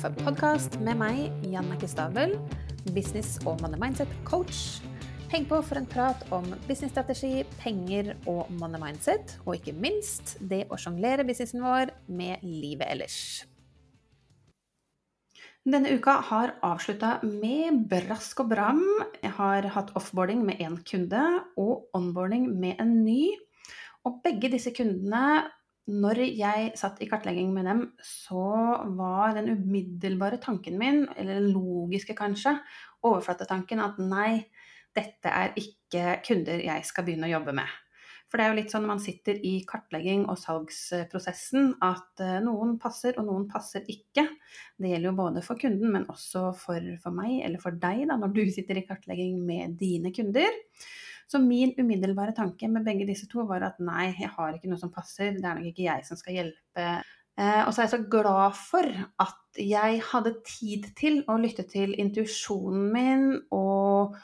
kaffepodkast med meg, Jannicke Stavel, business- og money mindset-coach. Heng på for en prat om businessstrategi, penger og money mindset, og ikke minst det å sjonglere businessen vår med livet ellers. Denne uka har avslutta med brask og bram. Jeg har hatt offboarding med én kunde og onboarding med en ny. Og begge disse kundene når jeg satt i kartlegging med dem, så var den umiddelbare tanken min, eller den logiske kanskje, overflatetanken at nei, dette er ikke kunder jeg skal begynne å jobbe med. For det er jo litt sånn når man sitter i kartlegging og salgsprosessen at eh, noen passer og noen passer ikke. Det gjelder jo både for kunden, men også for, for meg eller for deg da, når du sitter i kartlegging med dine kunder. Så min umiddelbare tanke med begge disse to var at nei, jeg har ikke noe som passer, det er nok ikke jeg som skal hjelpe. Eh, og så er jeg så glad for at jeg hadde tid til å lytte til intuisjonen min og,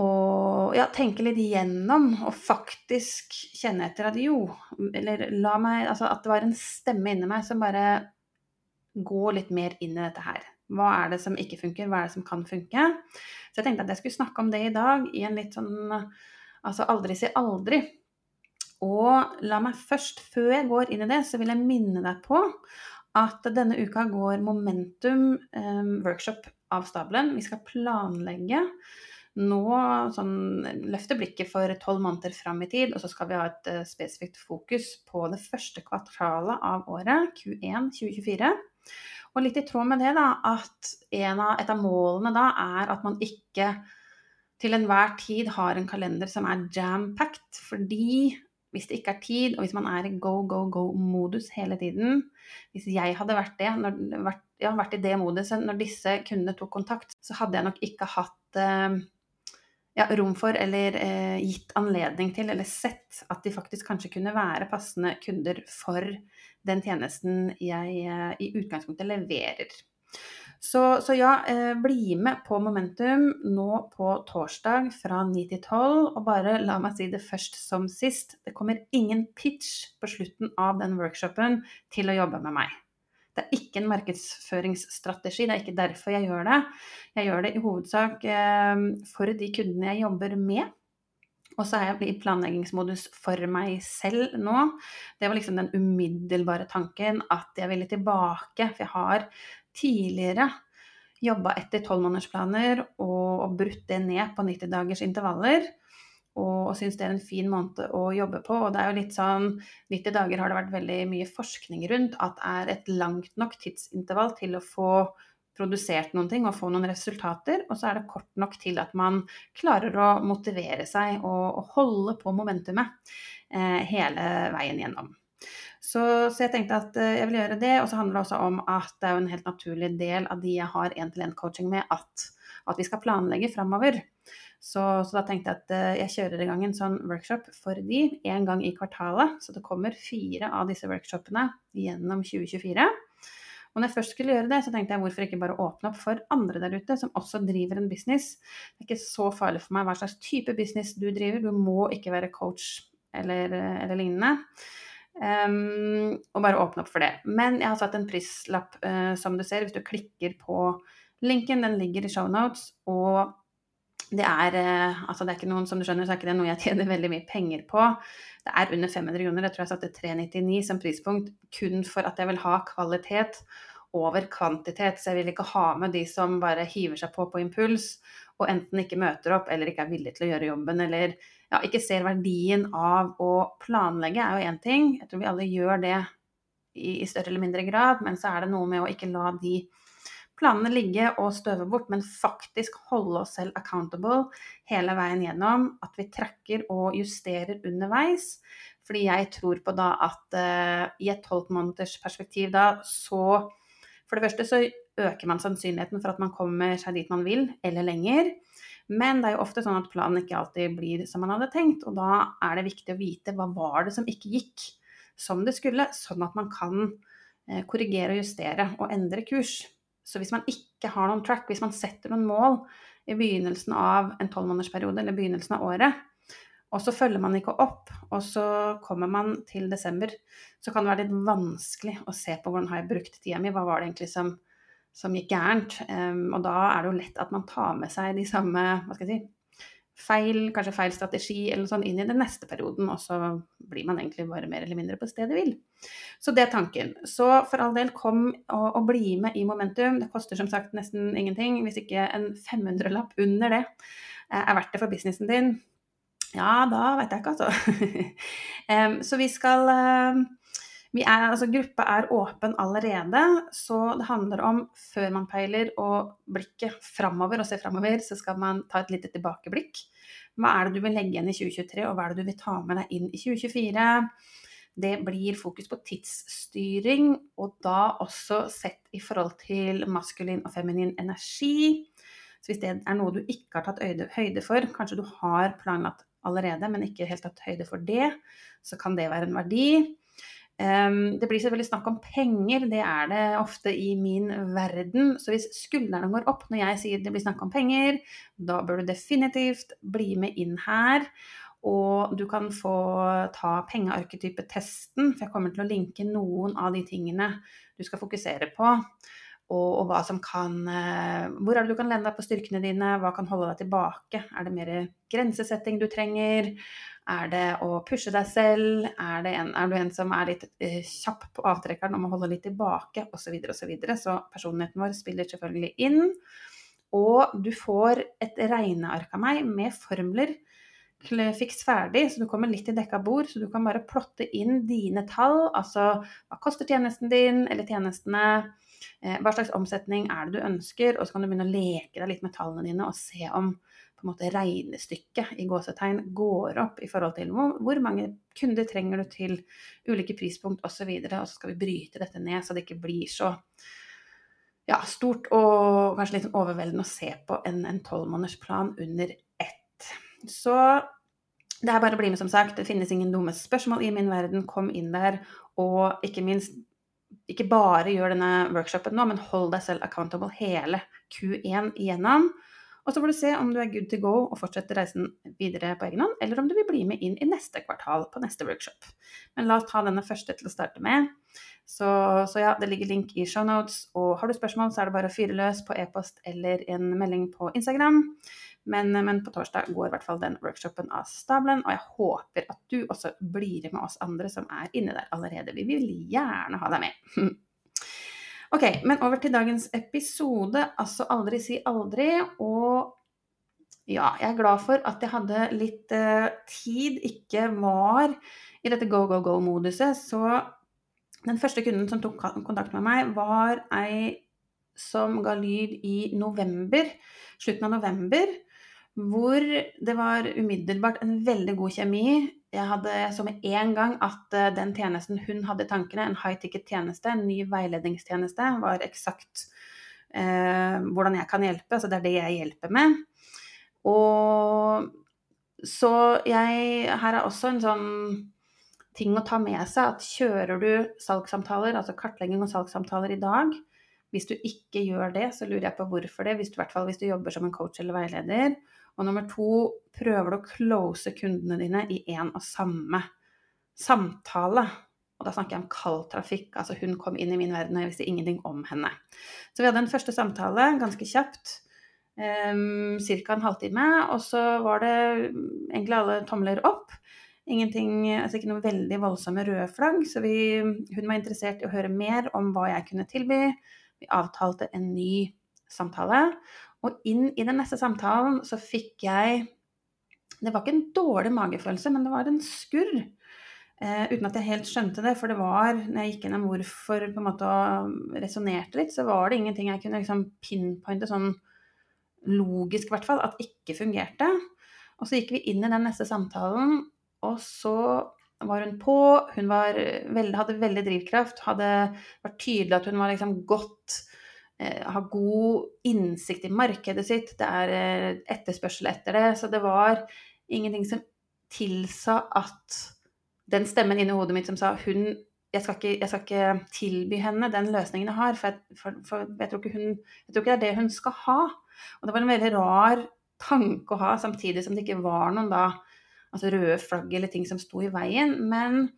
og ja, tenke litt igjennom og faktisk kjenne etter at jo, eller la meg Altså at det var en stemme inni meg som bare går litt mer inn i dette her. Hva er det som ikke funker, hva er det som kan funke? Så jeg tenkte at jeg skulle snakke om det i dag i en litt sånn altså aldri si aldri. Og la meg først, før jeg går inn i det, så vil jeg minne deg på at denne uka går Momentum um, workshop av stabelen. Vi skal planlegge nå sånn, løfte blikket for tolv måneder fram i tid, og så skal vi ha et uh, spesifikt fokus på det første kvartalet av året, Q1 2024. Og litt i tråd med det, da, at av, et av målene da er at man ikke til enhver tid har en kalender som er jam-packed. Fordi hvis det ikke er tid, og hvis man er i go, go, go-modus hele tiden Hvis jeg hadde vært, det, når, vært, ja, vært i det moduset når disse kundene tok kontakt, så hadde jeg nok ikke hatt eh, ja, rom for eller eh, gitt anledning til eller sett at de faktisk kanskje kunne være passende kunder for den tjenesten jeg eh, i utgangspunktet leverer. Så, så ja, eh, bli med på Momentum nå på torsdag fra 9 til 12. Og bare la meg si det først som sist. Det kommer ingen pitch på slutten av den workshopen til å jobbe med meg. Det er ikke en markedsføringsstrategi, det er ikke derfor jeg gjør det. Jeg gjør det i hovedsak eh, for de kundene jeg jobber med. Og så er jeg i planleggingsmodus for meg selv nå. Det var liksom den umiddelbare tanken at jeg ville tilbake. For jeg har tidligere jobba etter tolvmånedersplaner og, og brutt det ned på 90 dagers intervaller. Og, syns det er en fin måned å jobbe på. Og det er jo litt sånn 90 dager har det vært veldig mye forskning rundt at er et langt nok tidsintervall til å få produsert noen ting og få noen resultater, og så er det kort nok til at man klarer å motivere seg og holde på momentumet eh, hele veien gjennom. Så, så, jeg tenkte at eh, jeg vil gjøre det, og så handler det også om at det er jo en helt naturlig del av de jeg har én-til-én-coaching med, at, at, vi skal planlegge framover. Så, så, da tenkte jeg at eh, jeg kjører i gang en sånn workshop for de en gang i kvartalet. Så det kommer fire av disse workshopene gjennom 2024. Og når jeg først skulle gjøre det, så tenkte jeg hvorfor ikke bare åpne opp for andre der ute som også driver en business. Det er ikke så farlig for meg hva slags type business du driver, du må ikke være coach eller, eller lignende. Um, og bare åpne opp for det. Men jeg har satt en prislapp, uh, som du ser, hvis du klikker på linken. Den ligger i shownotes. Og det er, uh, altså det er ikke noen, som du skjønner, så er ikke noe jeg tjener veldig mye penger på. Det er under 500 kroner. Jeg tror jeg satte 399 som prispunkt kun for at jeg vil ha kvalitet over kvantitet. Så jeg vil ikke ha med de som bare hiver seg på på impuls og enten ikke møter opp eller ikke er villig til å gjøre jobben eller ja, ikke ser verdien av å planlegge, er jo én ting. Jeg tror vi alle gjør det i, i større eller mindre grad, men så er det noe med å ikke la de planene ligge og støve bort, men faktisk holde oss selv accountable hele veien gjennom. At vi tracker og justerer underveis. Fordi jeg tror på da at uh, i et tolvmåneders perspektiv da, så For det første så øker man sannsynligheten for at man kommer seg dit man vil, eller lenger. Men det er jo ofte sånn at planen ikke alltid blir som man hadde tenkt, og da er det viktig å vite hva var det som ikke gikk som det skulle, sånn at man kan uh, korrigere og justere og endre kurs. Så hvis man ikke har noen track, hvis man setter noen mål i begynnelsen av en tolvmånedersperiode eller begynnelsen av året, og så følger man ikke opp, og så kommer man til desember, så kan det være litt vanskelig å se på hvordan har jeg brukt tida mi, hva var det egentlig som, som gikk gærent. Um, og da er det jo lett at man tar med seg de samme hva skal jeg si, feil, kanskje feil strategi eller sånn inn i den neste perioden, og så blir man egentlig bare mer eller mindre på stedet hvil. Så det er tanken. Så for all del, kom og, og, bli med i Momentum. Det koster som sagt nesten ingenting, hvis ikke en 500-lapp under det eh, er verdt det for businessen din. Ja, da veit jeg ikke, altså. så vi skal vi er, altså, gruppa er åpen allerede, så det handler om før man peiler og blikket framover og ser framover, så skal man ta et lite tilbakeblikk. Hva er det du vil legge igjen i 2023, og hva er det du vil ta med deg inn i 2024? Det blir fokus på tidsstyring, og da også sett i forhold til maskulin og feminin energi. Så hvis det er noe du ikke har tatt høyde for, kanskje du har planlagt allerede, men ikke helt tatt høyde for det, så kan det være en verdi. Det blir selvfølgelig snakk om penger, det er det ofte i min verden. Så hvis skuldrene går opp når jeg sier det blir snakk om penger, da bør du definitivt bli med inn her. Og du kan få ta pengearketypetesten, for jeg kommer til å linke noen av de tingene du skal fokusere på. Og, og, hva som kan eh, Hvor er det du kan lene deg på styrkene dine? Hva kan holde deg tilbake? Er det mer grensesetting du trenger? Er det å pushe deg selv? Er, en, er du en som er litt uh, kjapp på avtrekkeren om å holde litt tilbake, osv.. Så, videre, og så, så personligheten vår spiller selvfølgelig inn. Og du får et regneark av meg med formler fiks ferdig, så du kommer litt i dekka bord. Så du kan bare plotte inn dine tall. Altså hva koster tjenesten din, eller tjenestene? Eh, hva slags omsetning er det du ønsker? Og så kan du begynne å leke deg litt med tallene dine og se om på en måte regnestykket i gåsetegn går opp i forhold til hvor, hvor mange kunder trenger du til ulike prispunkt osv. Og, så og så skal vi bryte dette ned så det ikke blir så ja, stort og kanskje litt overveldende å se på en tolvmånedersplan under ett. Så det er bare å bli med, som sagt. Det finnes ingen dumme spørsmål i min verden. Kom inn der. Og ikke minst, ikke bare gjør denne workshopen nå, men hold deg selv accountable hele Q1 igjennom. Og så får du se om du er good to go og fortsetter reisen videre på egen hånd, eller om du vil bli med inn i neste kvartal på neste workshop. Men la oss ta denne første til å starte med. Så, så ja, det ligger link i shownotes. Og har du spørsmål, så er det bare å fyre løs på e-post eller en melding på Instagram. Men, men, på torsdag går i hvert fall den workshopen av stabelen, og jeg håper at du også blir med oss andre som er inne der allerede. Vi vil gjerne ha deg med. Ok, men over til dagens episode. Altså aldri si aldri. Og ja, jeg er glad for at jeg hadde litt uh, tid, ikke var i dette go, go, go-moduset. Så den første kunden som tok kontakt med meg, var ei som ga lyd i november. Slutten av november. Hvor det var umiddelbart en veldig god kjemi jeg hadde så med en gang at uh, den tjenesten hun hadde i tankene, en high ticket-tjeneste, en ny veiledningstjeneste, var eksakt eh, hvordan jeg kan hjelpe. Altså det er det jeg hjelper med. Og så jeg Her er også en sånn ting å ta med seg at kjører du salgssamtaler, altså kartlegging og salgssamtaler i dag, hvis du ikke gjør det, så lurer jeg på hvorfor det, hvis du, i hvert fall hvis du jobber som en coach eller veileder. Og nummer to, prøver du å close kundene dine i én og samme samtale. Og da snakker jeg om kald trafikk. Altså hun kom inn i min verden, og jeg visste ingenting om henne. Så vi hadde en første samtale ganske kjapt. Um, Ca. en halvtime. Og så var det egentlig alle tomler opp. Ingenting, altså ikke noe veldig voldsomme røde flagg. Så vi, hun var interessert i å høre mer om hva jeg kunne tilby. Vi avtalte en ny samtale. Og inn i den neste samtalen så fikk jeg Det var ikke en dårlig magefølelse, men det var en skurr. Eh, uten at jeg helt skjønte det, for det var, når jeg gikk gjennom hvorfor på en måte og resonnerte litt, så var det ingenting jeg kunne liksom pinpointe sånn logisk, i hvert fall, at ikke fungerte. Og så gikk vi inn i den neste samtalen, og så var hun på. Hun var hadde veldig drivkraft. Hadde vært tydelig at hun var liksom godt har god innsikt i markedet sitt, det er eh, etterspørsel etter det. Så det var ingenting som tilsa at den stemmen inni hodet mitt som sa hun jeg skal, ikke, jeg skal ikke tilby henne den løsningen jeg har, for, jeg, for, for jeg, tror hun, jeg, tror ikke det er det hun skal ha. Og det var en veldig rar tanke å ha, samtidig som det ikke var noen da, altså røde flagg eller ting som sto i veien. Men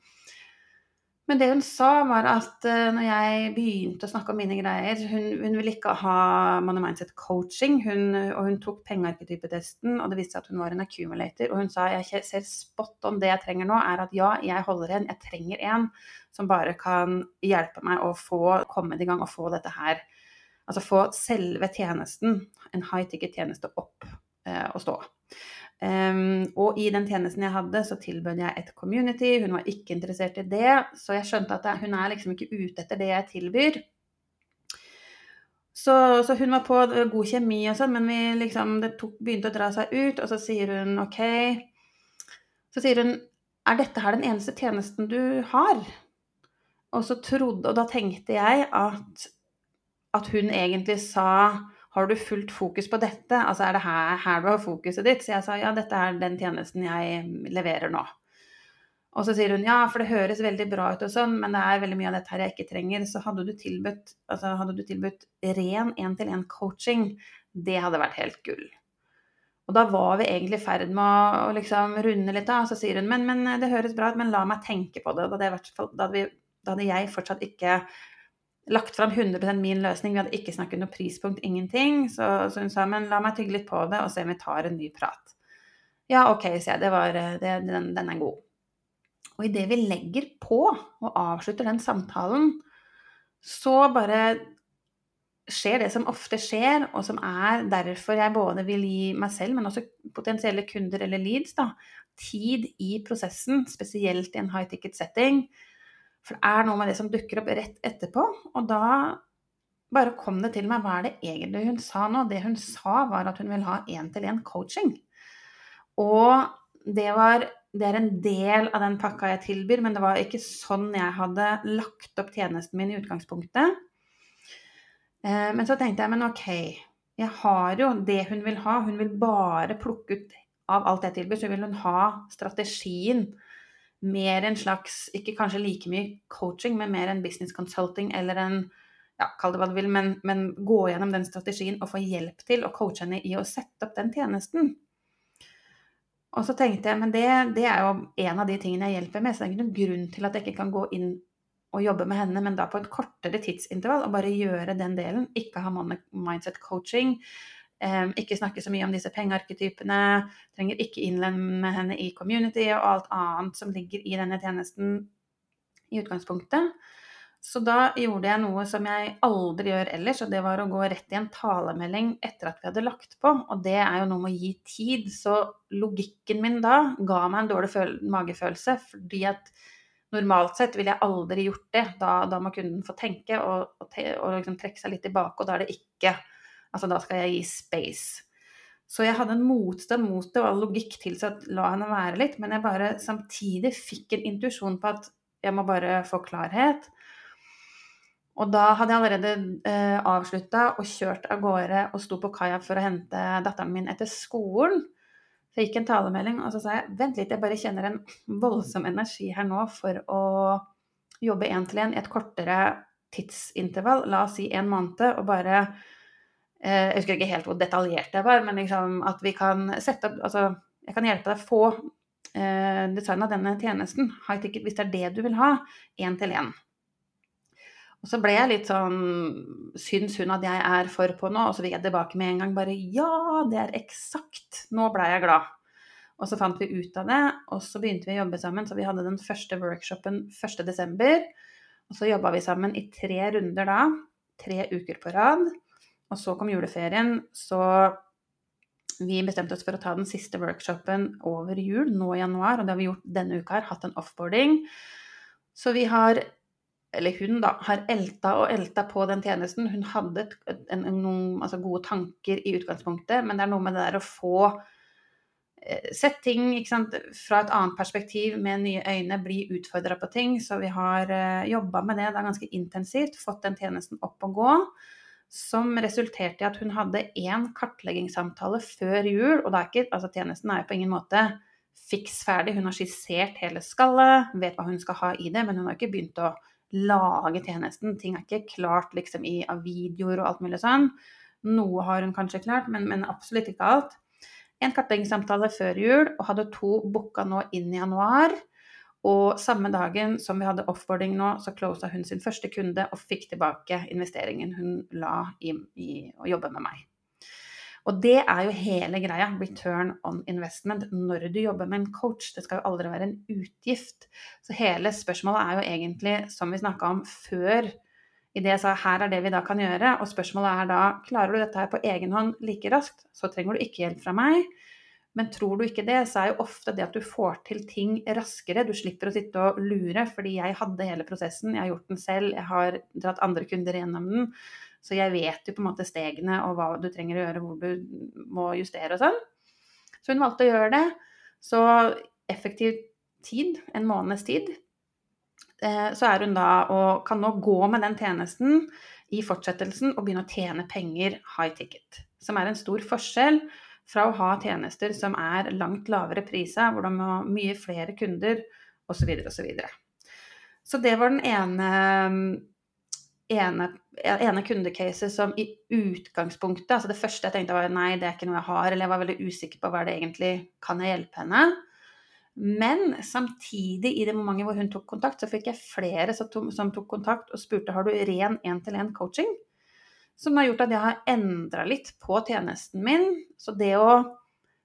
Men det hun sa, var at uh, når jeg begynte å snakke om mine greier Hun, hun ville ikke ha Money Mindset coaching, hun, og hun tok pengearketypetesten, og det viste seg at hun var en accumulator. Og hun sa jeg ser spot on det jeg trenger nå, er at ja, jeg holder en, jeg trenger en som bare kan hjelpe meg å få kommet i gang og få dette her Altså få selve tjenesten, en high ticket-tjeneste, opp uh, og stå. Um, og i den tjenesten jeg hadde, så tilbød jeg et community. Hun var ikke interessert i det, så jeg skjønte at hun er liksom ikke ute etter det jeg tilbyr. Så, så hun var på god kjemi og sånn, men vi liksom, det tok, begynte å dra seg ut, og så sier hun OK. Så sier hun Er dette her den eneste tjenesten du har? Og så trodde Og da tenkte jeg at, at hun egentlig sa har du fullt fokus på dette? Altså er det her, her, du har fokuset ditt? Så jeg sa ja, dette er den tjenesten jeg leverer nå. Og så sier hun ja, for det høres veldig bra ut og sånn, men det er veldig mye av dette her jeg ikke trenger. Så hadde du tilbudt, altså hadde du tilbudt ren én-til-én-coaching, det hadde vært helt gull. Og da var vi egentlig i ferd med å, liksom runde litt av. Så sier hun men, men det høres bra ut, men la meg tenke på det. Da hadde, jeg, da hadde, jeg fortsatt ikke lagt fram 100% min løsning. Vi hadde ikke snakket noe prispunkt, ingenting. Så, så, hun sa men la meg tygge litt på det og se om vi tar en ny prat. Ja, OK, sier jeg. Det var, det, den, den, er god. Og idet vi legger på og avslutter den samtalen, så bare skjer det som ofte skjer, og som er derfor jeg både vil gi meg selv, men også potensielle kunder eller leads, da, tid i prosessen, spesielt i en high ticket setting, for det er noe med det som dukker opp rett etterpå. Og da bare kom det til meg hva er det egentlig hun sa nå. Det hun sa, var at hun vil ha én-til-én-coaching. Og det var det er en del av den pakka jeg tilbyr, men det var ikke sånn jeg hadde lagt opp tjenesten min i utgangspunktet. Eh, men så tenkte jeg men ok, jeg har jo det hun vil ha. Hun vil bare plukke ut av alt jeg tilbyr, så vil hun ha strategien mer en slags, ikke kanskje like mye coaching, men mer en business consulting eller en ja, kall det hva du vil, men, men, gå gjennom den strategien og få hjelp til å coache henne i å sette opp den tjenesten. Og så tenkte jeg, men det, det, er jo en av de tingene jeg hjelper med, så det er ikke noen grunn til at jeg ikke kan gå inn og jobbe med henne, men da på et kortere tidsintervall og bare gjøre den delen. Ikke ha mindset coaching, ikke snakke så mye om disse pengearketypene. Trenger ikke innlemme henne i community og alt annet som ligger i denne tjenesten i utgangspunktet. Så da gjorde jeg noe som jeg aldri gjør ellers, og det var å gå rett i en talemelding etter at vi hadde lagt på. Og det er jo noe med å gi tid. Så logikken min da ga meg en dårlig magefølelse, fordi at normalt sett ville jeg aldri gjort det. Da, da må kunden få tenke og, og, og liksom trekke seg litt tilbake, og da er det ikke Altså da skal jeg gi space. Så jeg hadde en motstand mot det, og all logikk tilsa at la henne være litt, men jeg bare samtidig fikk en intuisjon på at jeg må bare få klarhet. Og da hadde jeg allerede eh, avslutta og kjørt av gårde og sto på kaia for å hente datteren min etter skolen. Så jeg gikk en talemelding, og så sa jeg vent litt, jeg bare kjenner en voldsom energi her nå for å jobbe én til én i et kortere tidsintervall, la oss si en måned, og bare jeg husker ikke helt hvor detaljert det var, men liksom at vi kan sette opp Altså, jeg kan hjelpe deg å få eh, designa denne tjenesten, high ticket, hvis det er det du vil ha, én til én. Og så ble jeg litt sånn Syns hun at jeg er for på nå? Og så fikk jeg tilbake med en gang bare Ja, det er eksakt! Nå ble jeg glad. Og så fant vi ut av det, og så begynte vi å jobbe sammen. Så vi hadde den første workshopen 1.12. Og så jobba vi sammen i tre runder da. Tre uker på rad. Og så kom juleferien, så vi bestemte oss for å ta den siste workshopen over jul, nå i januar, og det har vi gjort denne uka her, hatt en offboarding. Så vi har, eller hun da, har elta og elta på den tjenesten. Hun hadde en, noen altså gode tanker i utgangspunktet, men det er noe med det der å få eh, sett ting sant, fra et annet perspektiv med nye øyne, bli utfordra på ting. Så vi har uh, jobba med det det er ganske intensivt, fått den tjenesten opp og gå som resulterte i at hun hadde én kartleggingssamtale før jul. Og er ikke, altså tjenesten er jo på ingen måte fiks ferdig. Hun har skissert hele skallet, vet hva hun skal ha i det, men hun har ikke begynt å lage tjenesten. Ting er ikke klart liksom i, av videoer og alt mulig sånn. Noe har hun kanskje klart, men, men absolutt ikke alt. En kartleggingssamtale før jul, og hadde to booka nå inn i januar. Og samme dagen som vi hadde offboarding nå, så closa hun sin første kunde og fikk tilbake investeringen hun la i, i å jobbe med meg. Og det er jo hele greia, return on investment, når du jobber med en coach. Det skal jo aldri være en utgift. Så hele spørsmålet er jo egentlig, som vi snakka om før, i det jeg sa her er det vi da kan gjøre, og spørsmålet er da klarer du dette her på egen hånd like raskt, så trenger du ikke hjelp fra meg. Men tror du ikke det, så er jo ofte det at du får til ting raskere. Du slipper å sitte og lure, fordi jeg hadde hele prosessen, jeg har gjort den selv, jeg har dratt andre kunder gjennom den. Så jeg vet jo på en måte stegene og hva du trenger å gjøre, hvor du må justere og sånn. Så hun valgte å gjøre det. Så effektiv tid, en måneds tid, eh, så er hun da og kan nå gå med den tjenesten i fortsettelsen og begynne å tjene penger high ticket. Som er en stor forskjell fra å ha tjenester som er langt lavere priser, hvor de har mye flere kunder osv. osv. Så, det var den ene, ene, ene kundecaset som i utgangspunktet altså Det første jeg tenkte var nei, det er ikke noe jeg har, eller jeg var veldig usikker på hva det egentlig kan jeg hjelpe henne. Men samtidig, i det momentet hvor hun tok kontakt, så fikk jeg flere som tok kontakt og spurte har du ren én-til-én-coaching. Som har gjort at jeg har endra litt på tjenesten min. Så det å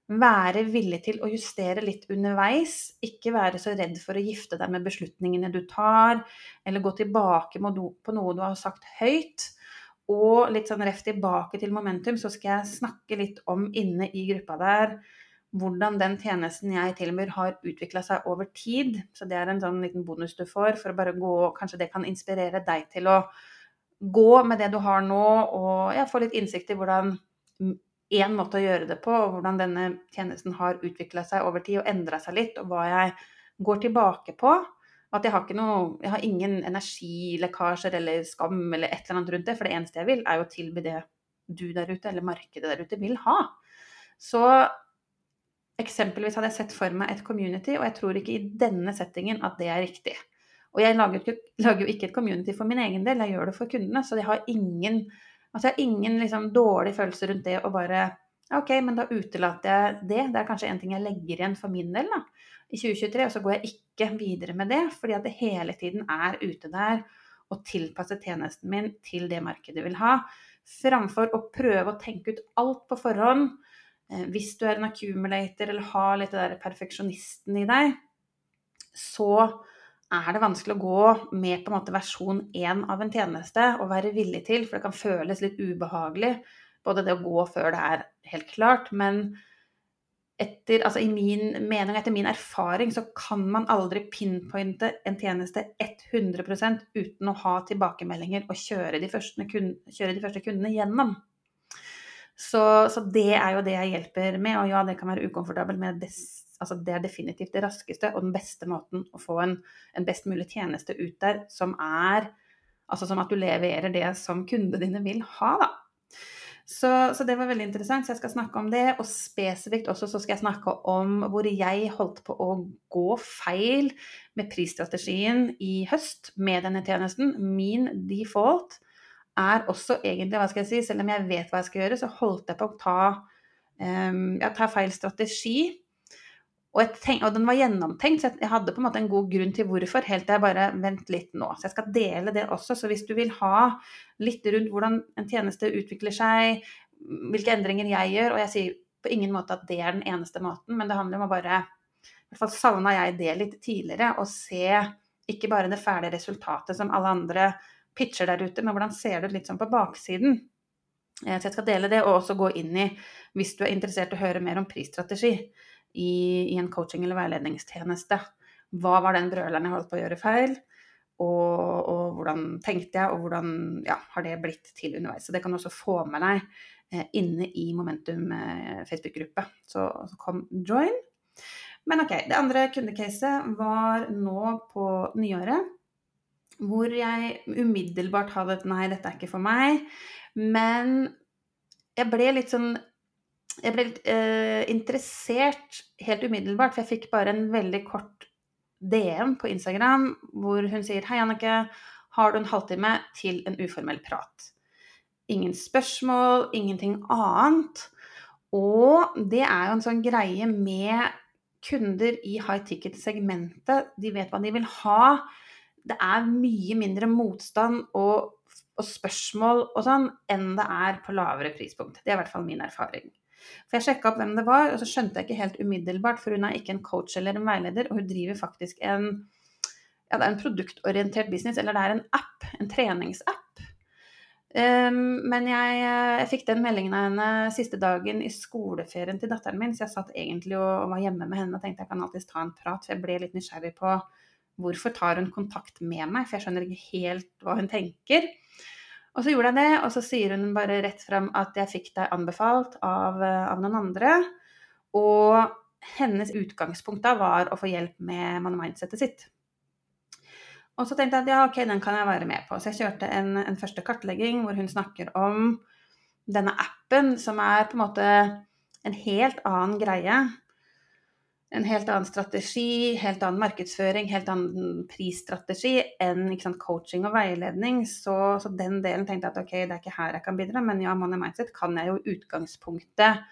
være villig til å justere litt underveis, ikke være så redd for å gifte deg med beslutningene du tar, eller gå tilbake på noe du har sagt høyt. Og litt sånn ref tilbake til momentum, så skal jeg snakke litt om inne i gruppa der hvordan den tjenesten jeg tilbyr, har utvikla seg over tid. Så det er en sånn liten bonus du får for å bare gå Kanskje det kan inspirere deg til å gå med det du har nå, og ja, få litt innsikt i hvordan én måte å gjøre det på, og hvordan denne tjenesten har utvikla seg over tid og endra seg litt, og hva jeg går tilbake på. At jeg har, ikke noe, jeg har ingen energilekkasjer eller skam eller et eller annet rundt det. For det eneste jeg vil, er jo å tilby det du der ute, eller markedet der ute, vil ha. Så eksempelvis hadde jeg sett for meg et community, og jeg tror ikke i denne settingen at det er riktig. Og jeg lager, lager, jo ikke et community for min egen del, jeg gjør det for kundene. Så jeg har ingen, altså ingen liksom dårlig følelse rundt det å bare OK, men da utelater jeg det. Det er kanskje en ting jeg legger igjen for min del da, i 2023. Og så går jeg ikke videre med det, fordi at det hele tiden er ute der og tilpasse tjenesten min til det markedet vil ha. Framfor å prøve å tenke ut alt på forhånd. Eh, hvis du er en accumulator eller har litt det der perfeksjonisten i deg, så er det vanskelig å gå med på en måte versjon én av en tjeneste og være villig til, for det kan føles litt ubehagelig, både det å gå før det er helt klart, men etter, altså i min mening etter min erfaring så kan man aldri pinpointe en tjeneste 100% uten å ha tilbakemeldinger og kjøre de første, kjøre de første kundene gjennom. Så, så, det er jo det jeg hjelper med, og ja, det kan være ukomfortabelt, men det altså det er definitivt det raskeste og den beste måten å få en, en best mulig tjeneste ut der, som er Altså som at du leverer det som kundene dine vil ha, da. Så, så, det var veldig interessant, så jeg skal snakke om det. Og spesifikt også så skal jeg snakke om hvor jeg holdt på å gå feil med prisstrategien i høst med denne tjenesten. Min default er også egentlig, hva skal jeg si, selv om jeg vet hva jeg skal gjøre, så holdt jeg på å ta, um, ja, ta feil strategi og, tenk, og, den var gjennomtenkt, så jeg hadde på en måte en god grunn til hvorfor, helt til jeg bare Vent litt nå. Så jeg skal dele det også. Så hvis du vil ha litt rundt hvordan en tjeneste utvikler seg, hvilke endringer jeg gjør Og jeg sier på ingen måte at det er den eneste måten, men det handler om å bare I hvert fall savna jeg det litt tidligere. Å se ikke bare det ferdige resultatet som alle andre pitcher der ute, men hvordan ser det ut litt sånn på baksiden. Eh, så jeg skal dele det, og også gå inn i, hvis du er interessert i å høre mer om prisstrategi i, i en coaching- eller veiledningstjeneste. Hva var den brøleren jeg holdt på å gjøre feil? Og, og hvordan tenkte jeg, og hvordan ja, har det blitt til underveis. Så det kan du også få med deg eh, inne i Momentum eh, Facebook-gruppe. Så, så, kom join. Men ok, det andre kundecaset var nå på nyåret. Hvor jeg umiddelbart hadde et nei, dette er ikke for meg. Men jeg ble litt sånn jeg ble litt eh, interessert helt umiddelbart, for jeg fikk bare en veldig kort DM på Instagram hvor hun sier Hei, Annike, har du en halvtime til en uformell prat? Ingen spørsmål, ingenting annet. Og det er jo en sånn greie med kunder i high ticket-segmentet, de vet hva de vil ha. Det er mye mindre motstand og, og spørsmål og sånn enn det er på lavere prispunkt. Det er i hvert fall min erfaring. For jeg sjekka opp hvem det var, og så skjønte jeg ikke helt umiddelbart, for hun er ikke en coach eller en veileder, og hun driver faktisk en ja, en produktorientert business, eller det er en app, en treningsapp. Um, men jeg, jeg, fikk den meldingen av henne siste dagen i skoleferien til datteren min, så jeg satt egentlig og, og var hjemme med henne og tenkte jeg kan alltids ta en prat, for jeg ble litt nysgjerrig på hvorfor tar hun kontakt med meg, for jeg skjønner ikke helt hva hun tenker. Og så gjorde jeg det, og så sier hun bare rett frem at jeg fikk deg anbefalt av, eh, av noen andre. Og hennes utgangspunkt da var å få hjelp med mindsetet sitt. Og så tenkte jeg at ja, ok, den kan jeg være med på. Så jeg kjørte en, en første kartlegging hvor hun snakker om denne appen, som er på en måte en helt annen greie en helt annen strategi, helt annen markedsføring, helt annen prisstrategi enn sant, coaching og veiledning. Så, så, den delen tenkte jeg at ok, det er ikke her jeg kan bidra, men ja, Money Mindset kan jeg jo utgangspunktet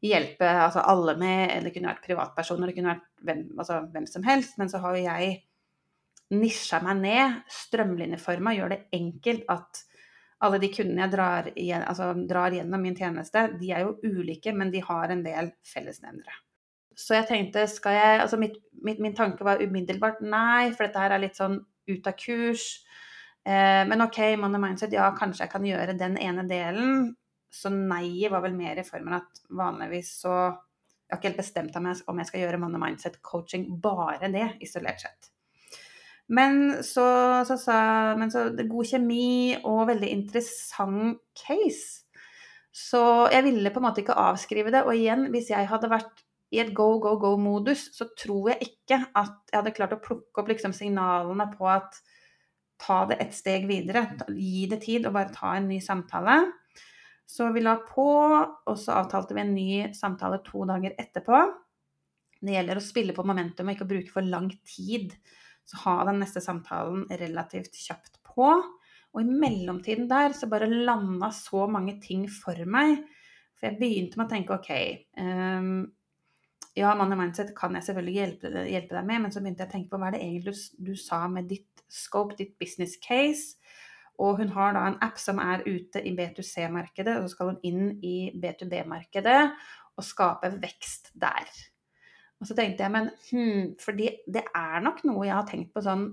hjelpe altså alle med, eller det kunne vært privatpersoner, det kunne vært hvem, altså, hvem som helst. Men så har jo jeg nisja meg ned, strømlinjeforma, gjør det enkelt at alle de kundene jeg drar, altså, drar gjennom min tjeneste, de er jo ulike, men de har en del fellesnevnere. Så jeg tenkte, skal jeg Altså mitt, mitt, min tanke var umiddelbart nei, for dette her er litt sånn ut av kurs. Eh, men OK, money mindset, ja, kanskje jeg kan gjøre den ene delen. Så nei var vel mer i formen at vanligvis så Jeg har ikke helt bestemt meg om jeg skal gjøre money mindset coaching, bare det, isolert sett. Men så, så sa Men så god kjemi og veldig interessant case. Så jeg ville på en måte ikke avskrive det. Og igjen, hvis jeg hadde vært i et go, go, go-modus, så tror jeg ikke at jeg hadde klart å plukke opp liksom signalene på at ta det et steg videre. Gi det tid og bare ta en ny samtale. Så vi la på, og så avtalte vi en ny samtale to dager etterpå. Det gjelder å spille på momentum og ikke å bruke for lang tid. Så ha den neste samtalen relativt kjapt på. Og i mellomtiden der så bare landa så mange ting for meg. For jeg begynte med å tenke OK um, ja, Money Mindset kan jeg selvfølgelig hjelpe, hjelpe, deg med, men så begynte jeg å tenke på hva er det egentlig du, du sa med ditt scope, ditt business case. Og hun har da en app som er ute i B2C-markedet, og så skal hun inn i B2B-markedet og skape vekst der. Og så tenkte jeg, men hmm, fordi det er nok noe jeg har tenkt på sånn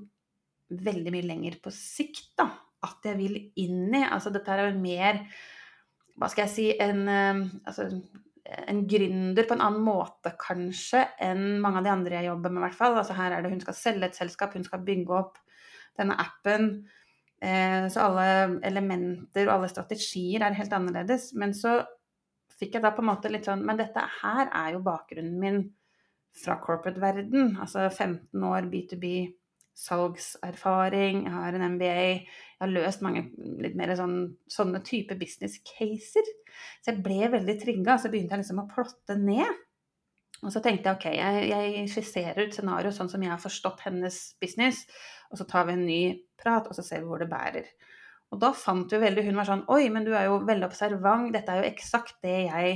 veldig mye lenger på sikt, da. At jeg vil inn i. Altså dette er jo mer hva skal jeg si, en eh, altså, en gründer på en annen måte kanskje enn mange av de andre jeg jobber med, i hvert fall. Altså her er det hun skal selge et selskap, hun skal bygge opp denne appen. Eh, så alle elementer og alle strategier er helt annerledes. Men så fikk jeg da på en måte litt sånn Men dette her er jo bakgrunnen min fra corporate-verden. Altså 15 år B2B salgserfaring, jeg har en MBA, jeg har løst mange litt mer sånn, sånne type business caser. Så jeg ble veldig trigga, så begynte jeg liksom å plotte ned. Og så tenkte jeg ok, jeg, jeg skisserer ut scenarioet sånn som jeg har forstått hennes business, og så tar vi en ny prat, og så ser vi hvor det bærer. Og da fant vi veldig Hun var sånn Oi, men du er jo veldig observant. Dette er jo eksakt det jeg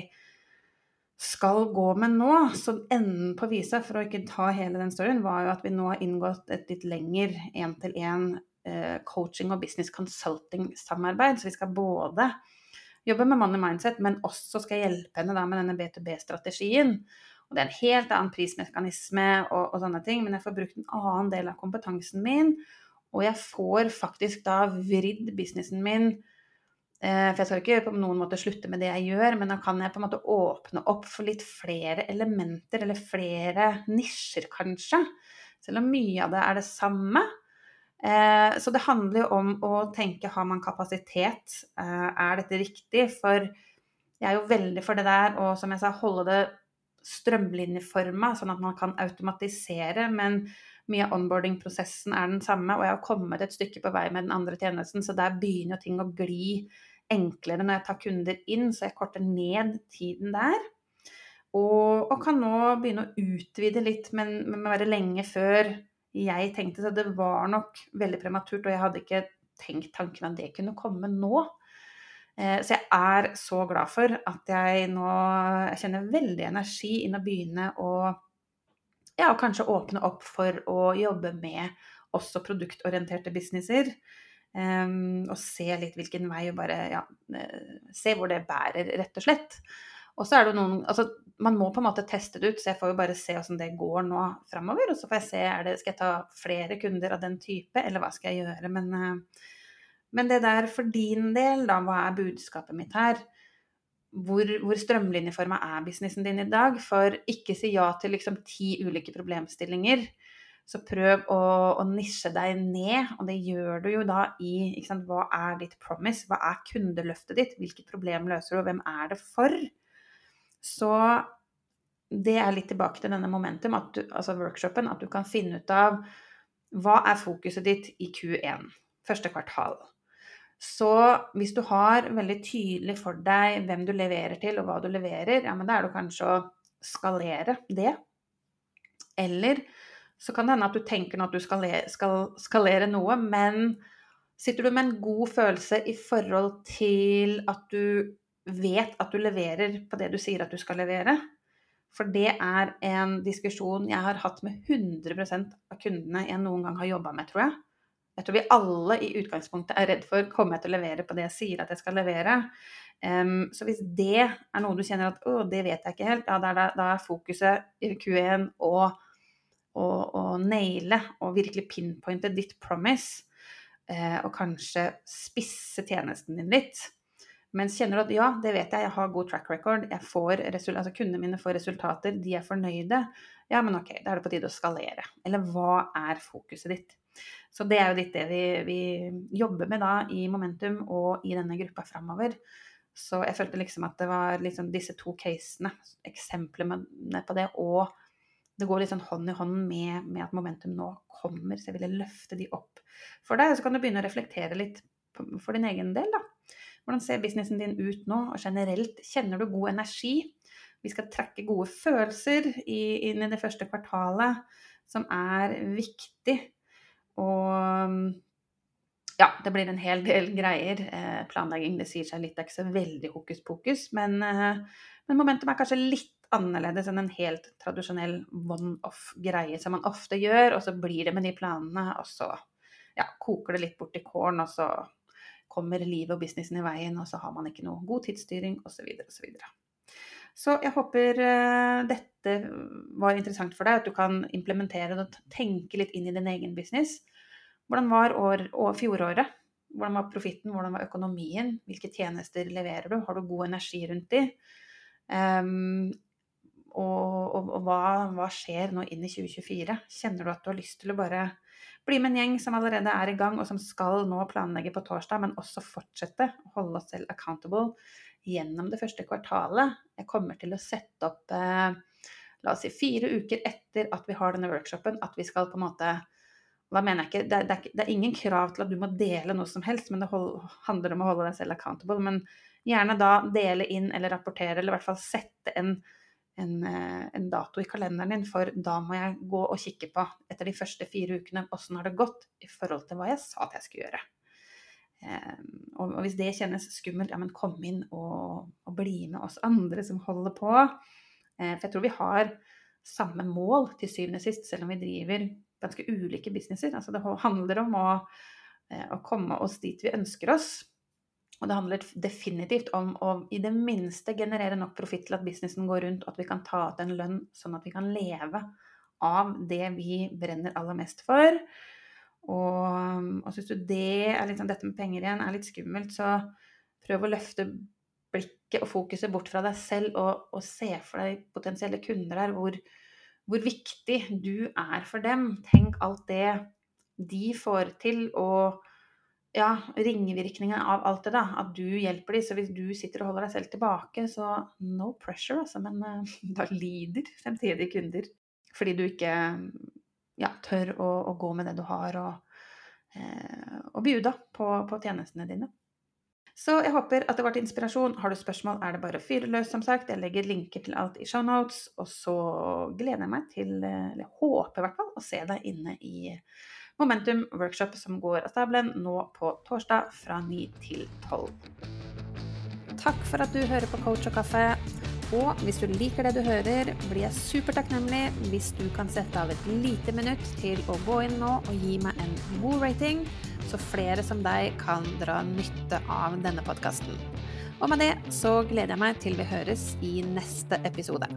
skal gå med nå. Så enden på visa, for å ikke ta hele den storyen, var jo at vi nå har inngått et litt lengre én-til-én eh, coaching og business consulting-samarbeid. Så vi skal både jobbe med money mindset, men også skal hjelpe henne da med denne B2B-strategien. Og det er en helt annen prismekanisme og, og, sånne ting, men jeg får brukt en annen del av kompetansen min. Og jeg får faktisk da vridd businessen min for jeg skal ikke på noen måte slutte med det jeg gjør, men da kan jeg på en måte åpne opp for litt flere elementer, eller flere nisjer, kanskje. Selv om mye av det er det samme. Eh, så det handler jo om å tenke har man kapasitet, eh, er dette riktig? For jeg er jo veldig for det der, og som jeg sa, holde det strømlinjeforma, sånn at man kan automatisere. Men mye av onboarding-prosessen er den samme, og jeg har kommet et stykke på vei med den andre tjenesten, så der begynner jo ting å gli enklere når jeg tar kunder inn, så jeg korter ned tiden der. Og, og kan nå begynne å utvide litt, men, men være lenge før jeg tenkte. Så det var nok veldig prematurt, og jeg hadde ikke tenkt tanken at det kunne komme nå. Eh, så jeg er så glad for at jeg nå jeg kjenner veldig energi inn å begynne å ja, kanskje åpne opp for å jobbe med også produktorienterte businesser. Um, og se litt hvilken vei og bare ja, eh, se hvor det bærer, rett og slett. Og så er det noen Altså, man må på en måte teste det ut, så jeg får jo bare se åssen det går nå framover. Og så får jeg se det, skal jeg ta flere kunder av den type, eller hva skal jeg gjøre. Men, uh, men det der for din del, da, hva er budskapet mitt her? Hvor, hvor strømlinjeforma er businessen din i dag? For ikke si ja til liksom ti ulike problemstillinger. Så prøv å, å, nisje deg ned, og det gjør du jo da i Hva er ditt promise? Hva er kundeløftet ditt? Hvilket problem løser du, og hvem er det for? Så det er litt tilbake til denne momentum, du, altså workshopen, at du kan finne ut av hva er fokuset ditt i Q1, første kvartal. Så hvis du har veldig tydelig for deg hvem du leverer til, og hva du leverer, ja, men da er det kanskje å skalere det. Eller så kan det hende at du tenker at du skal, skal skalere noe, men sitter du med en god følelse i forhold til at du vet at du leverer på det du sier at du skal levere? For det er en diskusjon jeg har hatt med 100% av kundene jeg noen gang har jobba med, tror jeg. Jeg tror vi alle i utgangspunktet er redd for kommer jeg til å levere på det jeg sier at jeg skal levere. Um, så hvis det er noe du kjenner at å, det vet jeg ikke helt, ja, da da er fokuset i Q1 og å, å naile og virkelig pinpointe ditt promise, eh, og kanskje spisse tjenesten din litt. Mens kjenner du at ja, det vet jeg, jeg har god track record, altså kundene mine får resultater, de er fornøyde. Ja, men ok, da er det på tide å skalere. Eller hva er fokuset ditt? Så det er jo litt det vi, vi jobber med da i Momentum og i denne gruppa framover. Så jeg følte liksom at det var liksom disse to casene, eksemplene på det, og det går litt sånn hånd i hånd med, med, at momentum nå kommer, så jeg ville løfte de opp for deg. Og så kan du begynne å reflektere litt for din egen del, da. Hvordan ser businessen din ut nå, og generelt, kjenner du god energi? Vi skal trekke gode følelser i, inn i det første kvartalet, som er viktig. Og ja, det blir en hel del greier. Eh, planlegging, det sier seg litt, det er ikke så veldig hokus pokus, men, eh, men momentum er kanskje litt annerledes enn en helt tradisjonell one-off-greie som man ofte gjør, og så blir det med de planene, og så ja, koker det litt bort i kålen, og så kommer livet og businessen i veien, og så har man ikke noe god tidsstyring, osv. osv. Så, jeg håper uh, dette var interessant for deg, at du kan implementere det og tenke litt inn i din egen business. Hvordan var år, år, fjoråret? Hvordan var profitten? Hvordan var økonomien? Hvilke tjenester leverer du? Har du god energi rundt de? Um, og, og, og hva, hva, skjer nå inn i 2024? Kjenner du at du har lyst til å bare bli med en gjeng som allerede er i gang, og som skal nå planlegge på torsdag, men også fortsette å holde oss selv accountable gjennom det første kvartalet? Jeg kommer til å sette opp eh, la oss si fire uker etter at vi har denne workshopen, at vi skal på en måte da mener jeg ikke, det er, det, er, det er, ingen krav til at du må dele noe som helst, men det hold, handler om å holde deg selv accountable. Men gjerne da dele inn eller rapportere, eller i hvert fall sette en en, eh, en, dato i kalenderen din, for da må jeg gå og kikke på etter de første fire ukene åssen har det gått i forhold til hva jeg sa at jeg skulle gjøre. Um, og, hvis det kjennes skummelt, ja, men kom inn og, og bli med oss andre som holder på. Uh, for jeg tror vi har samme mål til syvende og sist, selv om vi driver ganske ulike businesser. Altså det handler om å, uh, å komme oss dit vi ønsker oss. Og det handler definitivt om å i det minste generere nok profitt til at businessen går rundt, og at vi kan ta ut en lønn sånn at vi kan leve av det vi brenner aller mest for. Og, og syns du det er liksom, dette med penger igjen er litt skummelt, så prøv å løfte blikket og fokuset bort fra deg selv og, og se for deg potensielle kunder der, hvor, hvor viktig du er for dem. Tenk alt det de får til, og ja, ringvirkningene av alt det, da. At du hjelper dem. Så hvis du sitter og holder deg selv tilbake, så no pressure, altså. Men uh, da lider fremtidige kunder. Fordi du ikke ja, tør å, å, gå med det du har, og, eh, og bjuda på, på, tjenestene dine. Så jeg håper at det var til inspirasjon. Har du spørsmål, er det bare å fyre løs, som sagt. Jeg legger linker til alt i shownotes. Og så gleder jeg meg til, eller håper i hvert fall, å se deg inne i Momentum workshop som går av stabelen nå på torsdag fra 9 til 12. Takk for at du hører på Coach og kaffe. Og hvis du liker det du hører, blir jeg supertakknemlig hvis du kan sette av et lite minutt til å gå inn nå og gi meg en god rating, så flere som deg kan dra nytte av denne podkasten. Og med det så gleder jeg meg til vi høres i neste episode.